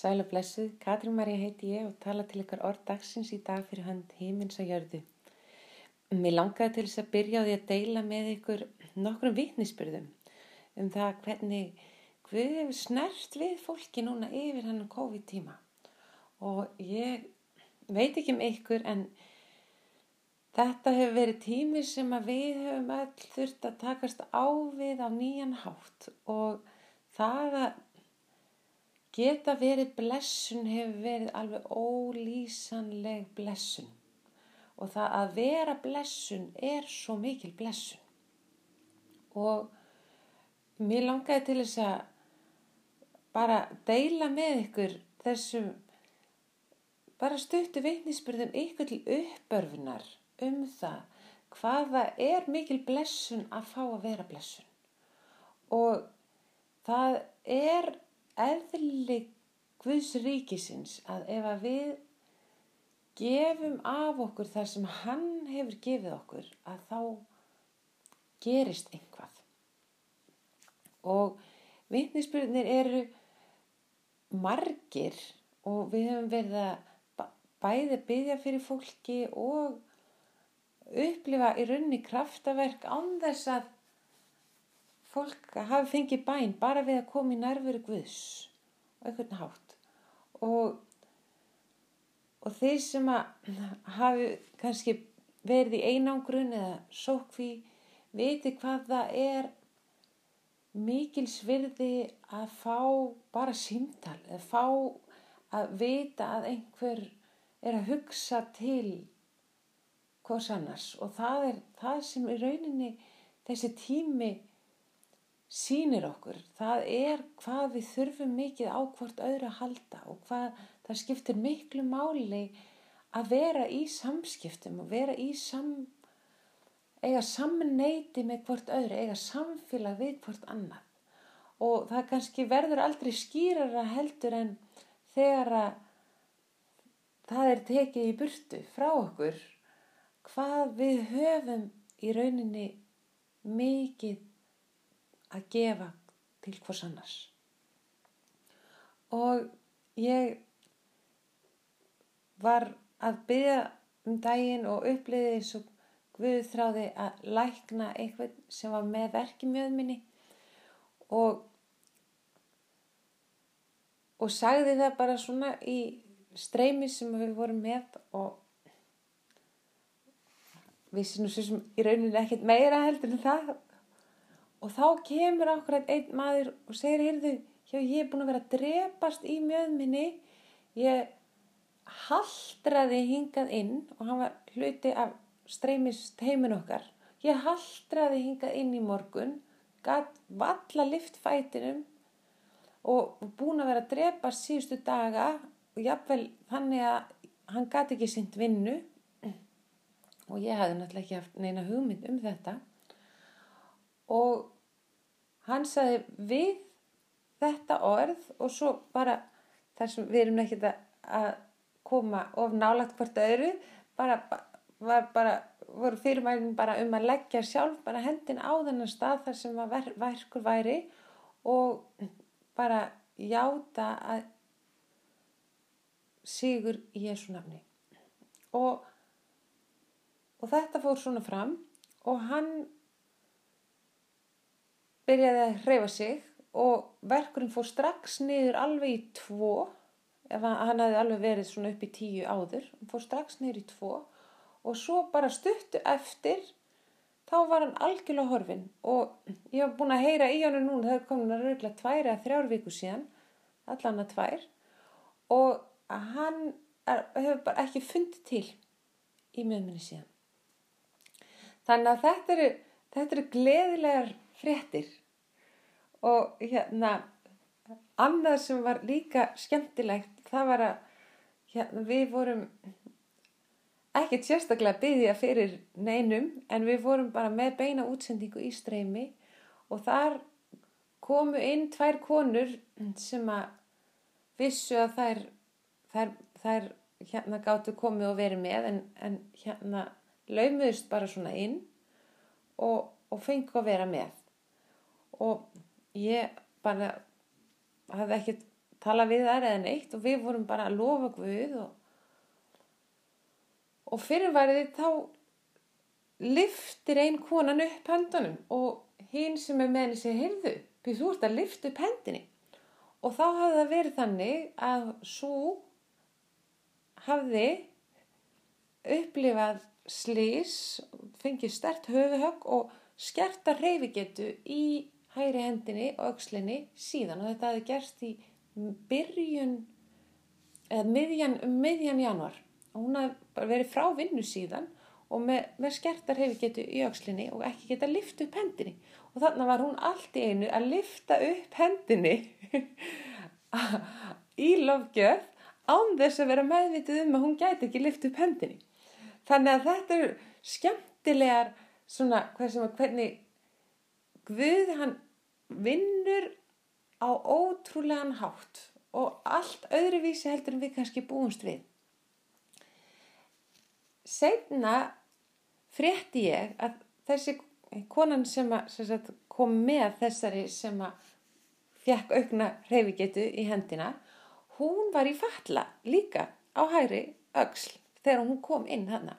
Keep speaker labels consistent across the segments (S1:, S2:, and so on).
S1: Sæl og blessuð, Katrín Marja heiti ég og tala til ykkar orð dagsins í dag fyrir hand heimins að jörðu. Mér langaði til þess að byrja á því að deila með ykkur nokkrum vitnisspyrðum um það hvernig við hefum snert við fólki núna yfir hann COVID tíma. Og ég veit ekki um ykkur en þetta hefur verið tími sem að við höfum öll þurft að takast á við á nýjan hátt og það að Geta verið blessun hefur verið alveg ólýsanleg blessun. Og það að vera blessun er svo mikil blessun. Og mér langaði til þess að bara deila með ykkur þessum bara stuttu vitnisspyrðum ykkur til uppörfunar um það hvaða er mikil blessun að fá að vera blessun. Og það er eðli Guðs ríkisins að ef að við gefum af okkur þar sem hann hefur gefið okkur að þá gerist einhvað og vitnisspyrnir eru margir og við hefum verið að bæði byggja fyrir fólki og upplifa í raunni kraftaverk án þess að fólk hafi fengið bæn bara við að koma í nærveru Guðs og einhvern hátt. Og, og þeir sem að hafi kannski verið í einangrun eða sókví viti hvað það er mikil svirði að fá bara símtal eða fá að vita að einhver er að hugsa til hvers annars. Og það er það sem í rauninni þessi tími sínir okkur. Það er hvað við þurfum mikið á hvort öðru að halda og hvað það skiptir miklu máli að vera í samskiptum og vera í sam, eiga samneiti með hvort öðru, eiga samfélag við hvort annað. Og það kannski verður aldrei skýrara heldur en þegar að það er tekið í burtu frá okkur hvað við höfum í rauninni mikið að gefa til hvers annars. Og ég var að byggja um daginn og uppliði eins og Guð þráði að lækna eitthvað sem var með verkimjöð minni og, og sagði það bara svona í streymi sem við vorum með og við sinum svo sem í rauninni ekkert meira heldur en það og þá kemur okkur einn maður og segir, heyrðu, hjá ég er búin að vera að drepast í mjöðminni ég haldraði hingað inn og hann var hluti af streymist heimin okkar. Ég haldraði hingað inn í morgun gatt valla liftfætinum og búin að vera að drepast síðustu daga og jáfnvel þannig að hann gæti ekki sýnt vinnu. Og ég hafði náttúrulega ekki haft neina hugmynd um þetta og hann saði við þetta orð og svo bara þar sem við erum ekkert að koma of nálagt hvort öðru bara var bara voru fyrirmælinn bara um að leggja sjálf bara hendin á þennan stað þar sem ver, verkur væri og bara játa að sigur í Jésu nafni. Og og þetta fór svona fram og hann byrjaði að hreyfa sig og verkurinn fór strax niður alveg í tvo ef hann hafði alveg verið svona upp í tíu áður hann fór strax niður í tvo og svo bara stuttu eftir þá var hann algjörlega horfin og ég hef búin að heyra í hann núna það er komin að raugla tværi að þrjár viku síðan allan að tvær og hann er, hefur bara ekki fundið til í meðminni síðan. Þannig að þetta eru, þetta eru gleðilegar fréttir og hérna annað sem var líka skemmtilegt það var að hérna, við vorum ekkert sérstaklega byggja fyrir neinum en við vorum bara með beina útsendingu í streymi. Og þar komu inn tvær konur sem að vissu að þær, þær, þær hérna gáttu komið og verið með en, en hérna laumuðust bara svona inn og, og fengu að vera með. Og ég bara hafði ekkert tala við þær eða neitt og við vorum bara að lofa Guð og, og fyrirværið þá liftir ein konan upp hendunum og hinn sem er með henni segir, heyrðu, þú ert að lifta upp hendinni. Og þá hafði það verið þannig að svo hafði upplifað slís, fengið stert höfuhögg og skerta reyfigetu í hæri hendinni og aukslinni síðan. Og þetta hefði gerst í byrjun eða miðjan, um miðjan januar og hún bara verið frá vinnu síðan og með, með skerta reyfigetu í aukslinni og ekki geta lift upp hendinni. Og þannig var hún allt í einu að lifta upp hendinni í lofgjöf án þess að vera meðvitið um að hún gæti ekki lifta upp hendinni. Þannig að þetta eru skemmtilegar svona hvernig Guð hann vinnur á ótrúlegan hátt og allt öðruvísi heldur en við kannski búumst við. Segna frétti ég að þessi konan sem, að, sem sagt, kom með þessari sem að fekk aukna reyfigetu í hendina hún var í falla líka á hæri auksl þegar hún kom inn hana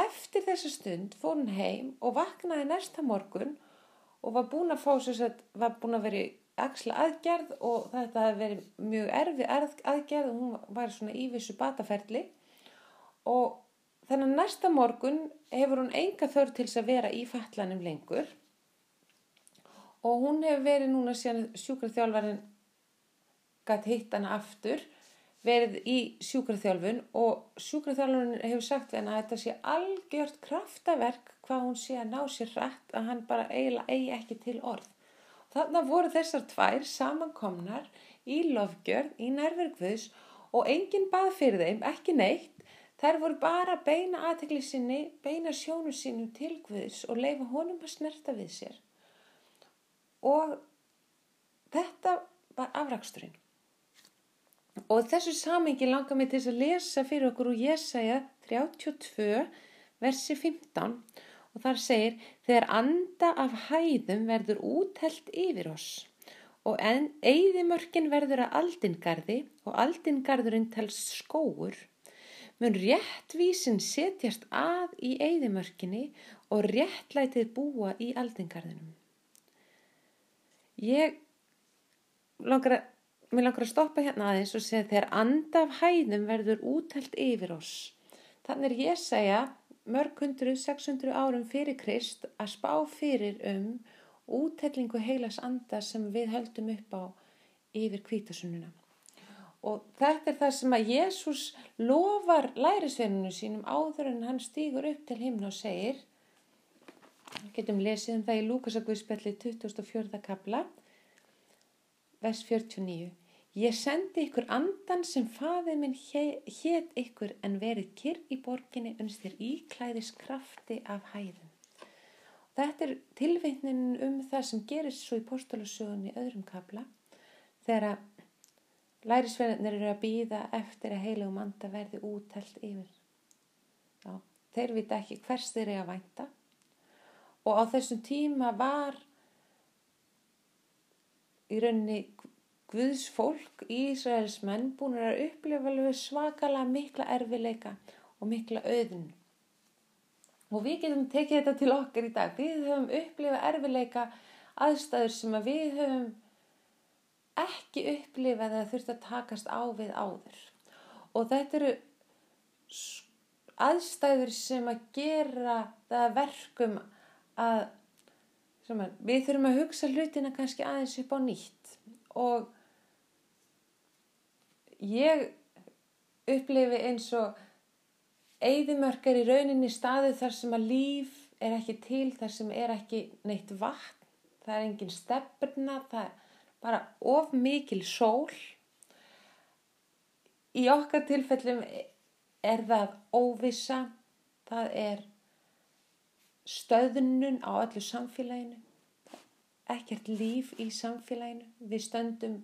S1: eftir þessu stund fór hún heim og vaknaði næsta morgun og var búin að fá sér var búin að vera í axla aðgerð og þetta hefði verið mjög erfi aðgerð og hún var svona í vissu bataferli. Og Þannig að næsta morgun hefur hún enga þörf til að vera í fallanum lengur. Og hún hefur verið núna síðan sjúkraþjálfarinn gætt hitt hana aftur verið í sjúkraþjálfun og sjúkraþjálfarinn hefur sagt að þetta sé algjört kraftaverk hvað hún sé að ná sér rætt að hann bara eiginlega eigi ekki til orð. Þannig voru þessar tvær samankomnar í lofgjörn í nærverkvöðs og enginn bað fyrir þeim, ekki neitt Þær voru bara beina aðtegli sinni, beina sjónu sinu til Guðs og leifa honum að snerta við sér. Og þetta var afraksturinn. Og þessu samengi langar mig til að lesa fyrir okkur úr Jésaja 32, versi 15 og þar segir Þegar anda af hæðum verður útelt yfir oss og eðimörkin verður að aldingarði og aldingarðurinn tels skóur mun réttvísin setjast að í eigðimörkinni og réttlætið búa í aldingarðinum. Ég langar að, langar að stoppa hérna aðeins og segja þegar andaf hæðum verður útælt yfir oss. Þannig er ég segja mörg hundru, 600 árum fyrir Krist að spá fyrir um útællingu heilas anda sem við höldum upp á yfir kvítasununa og þetta er það sem að Jésús lofar lærisveininu sínum áður en hann stýgur upp til himna og segir getum lesið um það í Lúkasagvíspelli 2004. kabla vers 49 Ég sendi ykkur andan sem faðið minn hétt ykkur en verið kyrr í borginni unstir íklæðis krafti af hæðum. Þetta er tilveitnin um það sem gerist svo í postulasögunni öðrum kabla þegar að Lærisveinarnir eru að býða eftir að heilugum anda verði útælt yfir. Já, þeir vita ekki hvers þeir eru að vænta og á þessum tíma var í rauninni Guðs fólk, Ísraels menn búin að upplifa svakala mikla erfileika og mikla auðun. Og við getum tekið þetta til okkar í dag. Við höfum upplifað erfileika aðstæður sem að við höfum ekki upplifað að þurft að takast á við áður og þetta eru aðstæður sem að gera það verkum að, við þurfum að hugsa hlutina kannski aðeins upp á nýtt og ég upplifi eins og eigðimörkar í rauninni staðu þar sem að líf er ekki til, þar sem er ekki neitt vatn, það er engin stefna, það er bara of mikil sól. Í okkar tilfellum er það óvisa það er stöðnun á öllu samfélaginu ekkert líf í samfélaginu. Við stöndum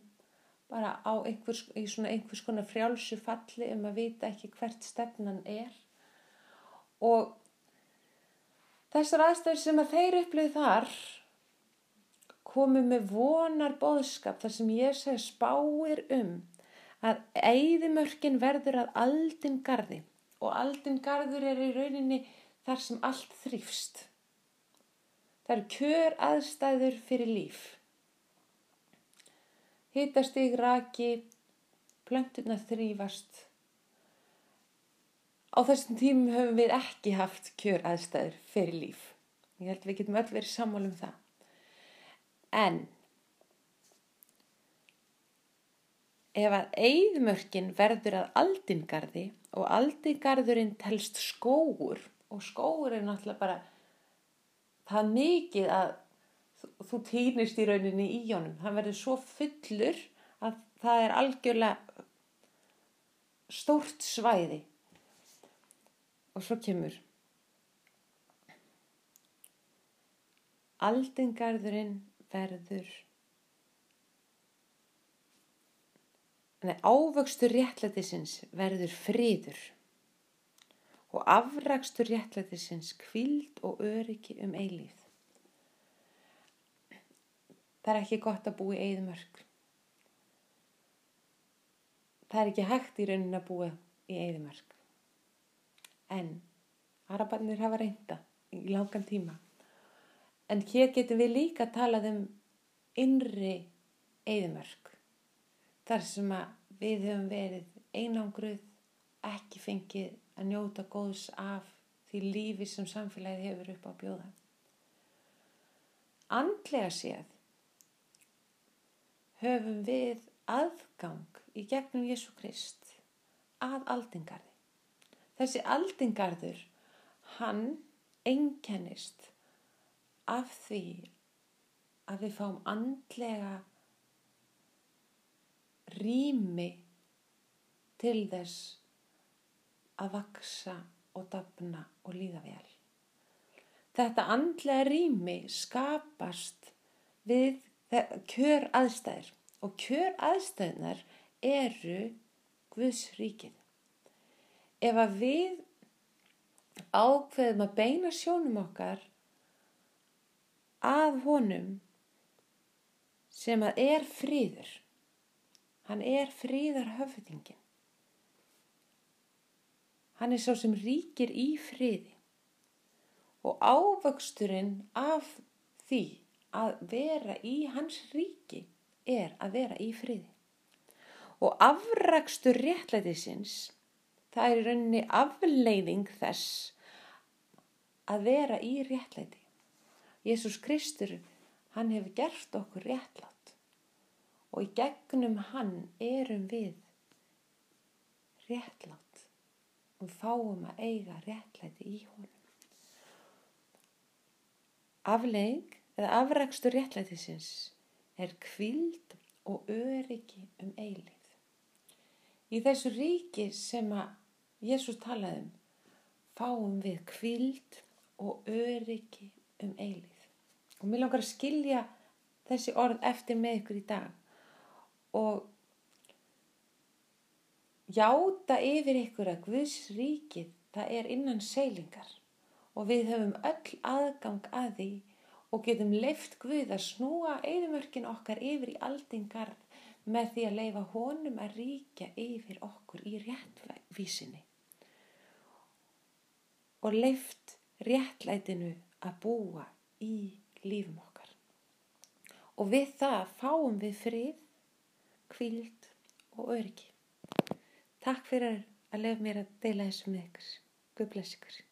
S1: bara á einhvers, einhvers konar frjálsu falli um að vita ekki hvert stefnan er og þessar aðstöður sem að þeir upplöðu þar komið með vonar bóðskap þar sem ég segi spáir um að eigðimörkin verður að aldin gardi og aldin gardur er í rauninni þar sem allt þrýfst. Það eru kjör aðstæður fyrir líf. Hittastig, raki, plönturna þrýfast. Á þessum tímum höfum við ekki haft kjör aðstæður fyrir líf. Ég held við getum öll verið sammál um það. En ef að eigðmörkin verður að aldingarði og aldingarðurinn telst skóur og skóur er náttúrulega bara það mikið að þú týnist í rauninni í honum. Það verður svo fullur að það er algjörlega stórt svæði og svo kemur aldingarðurinn verður Nei, ávöxtur réttlætisins verður friður og afrakstur réttlætisins kvild og öryggi um eilíð. Það er ekki gott að búa í eðimörk. Það er ekki hægt í raunin að búa í eðimörk. En arabarnir hafa reynda í langan tíma. En hér getum við líka talað um innri eðimörk þar sem við höfum verið einangruð, ekki fengið að njóta góðs af því lífi sem samfélagið hefur upp á bjóða. Andlega séð höfum við aðgang í gegnum Jésu Krist að aldingarði. Þessi aldingarður, hann einkennist af því að við fáum andlega rými til þess að vaksa og dapna og líða vel. Þetta andlega rými skapast við kjör aðstæðir og kjör aðstæðinar eru Guðs ríkið. Ef að við ákveðum að beina sjónum okkar að honum sem að er fríður Hann er fríðar höfðingin. Hann er sá sem ríkir í fríði og ávöxturinn af því að vera í hans ríki er að vera í fríði. Og afrakstur réttlætisins, það er í rauninni afleiðing þess að vera í réttlæti. Jésús Kristur, hann hefur gert okkur réttlátt og í gegnum hann erum við réttlátt og fáum að eiga réttlæti í honum. Aflegging eða afrækstur réttlætisins er kvild og öryggi um eilið. Í þessu ríki sem að Jésús talaði um fáum við kvild og öryggi um eilið. Og mér langar að skilja þessi orð eftir með ykkur í dag og játa yfir ykkur að Guðs ríkið það er innan seilingar og við höfum öll aðgang að því og getum leift Guð að snúa eðimörkin okkar yfir í aldingar með því að leifa honum að ríkja yfir okkur í réttvísinni og leift réttlætinu að búa í lífum okkar. Og við það fáum við frið kvíld og öryggi. Takk fyrir að lefa mér að deila þessu með ykkur. Guð bless ykkur.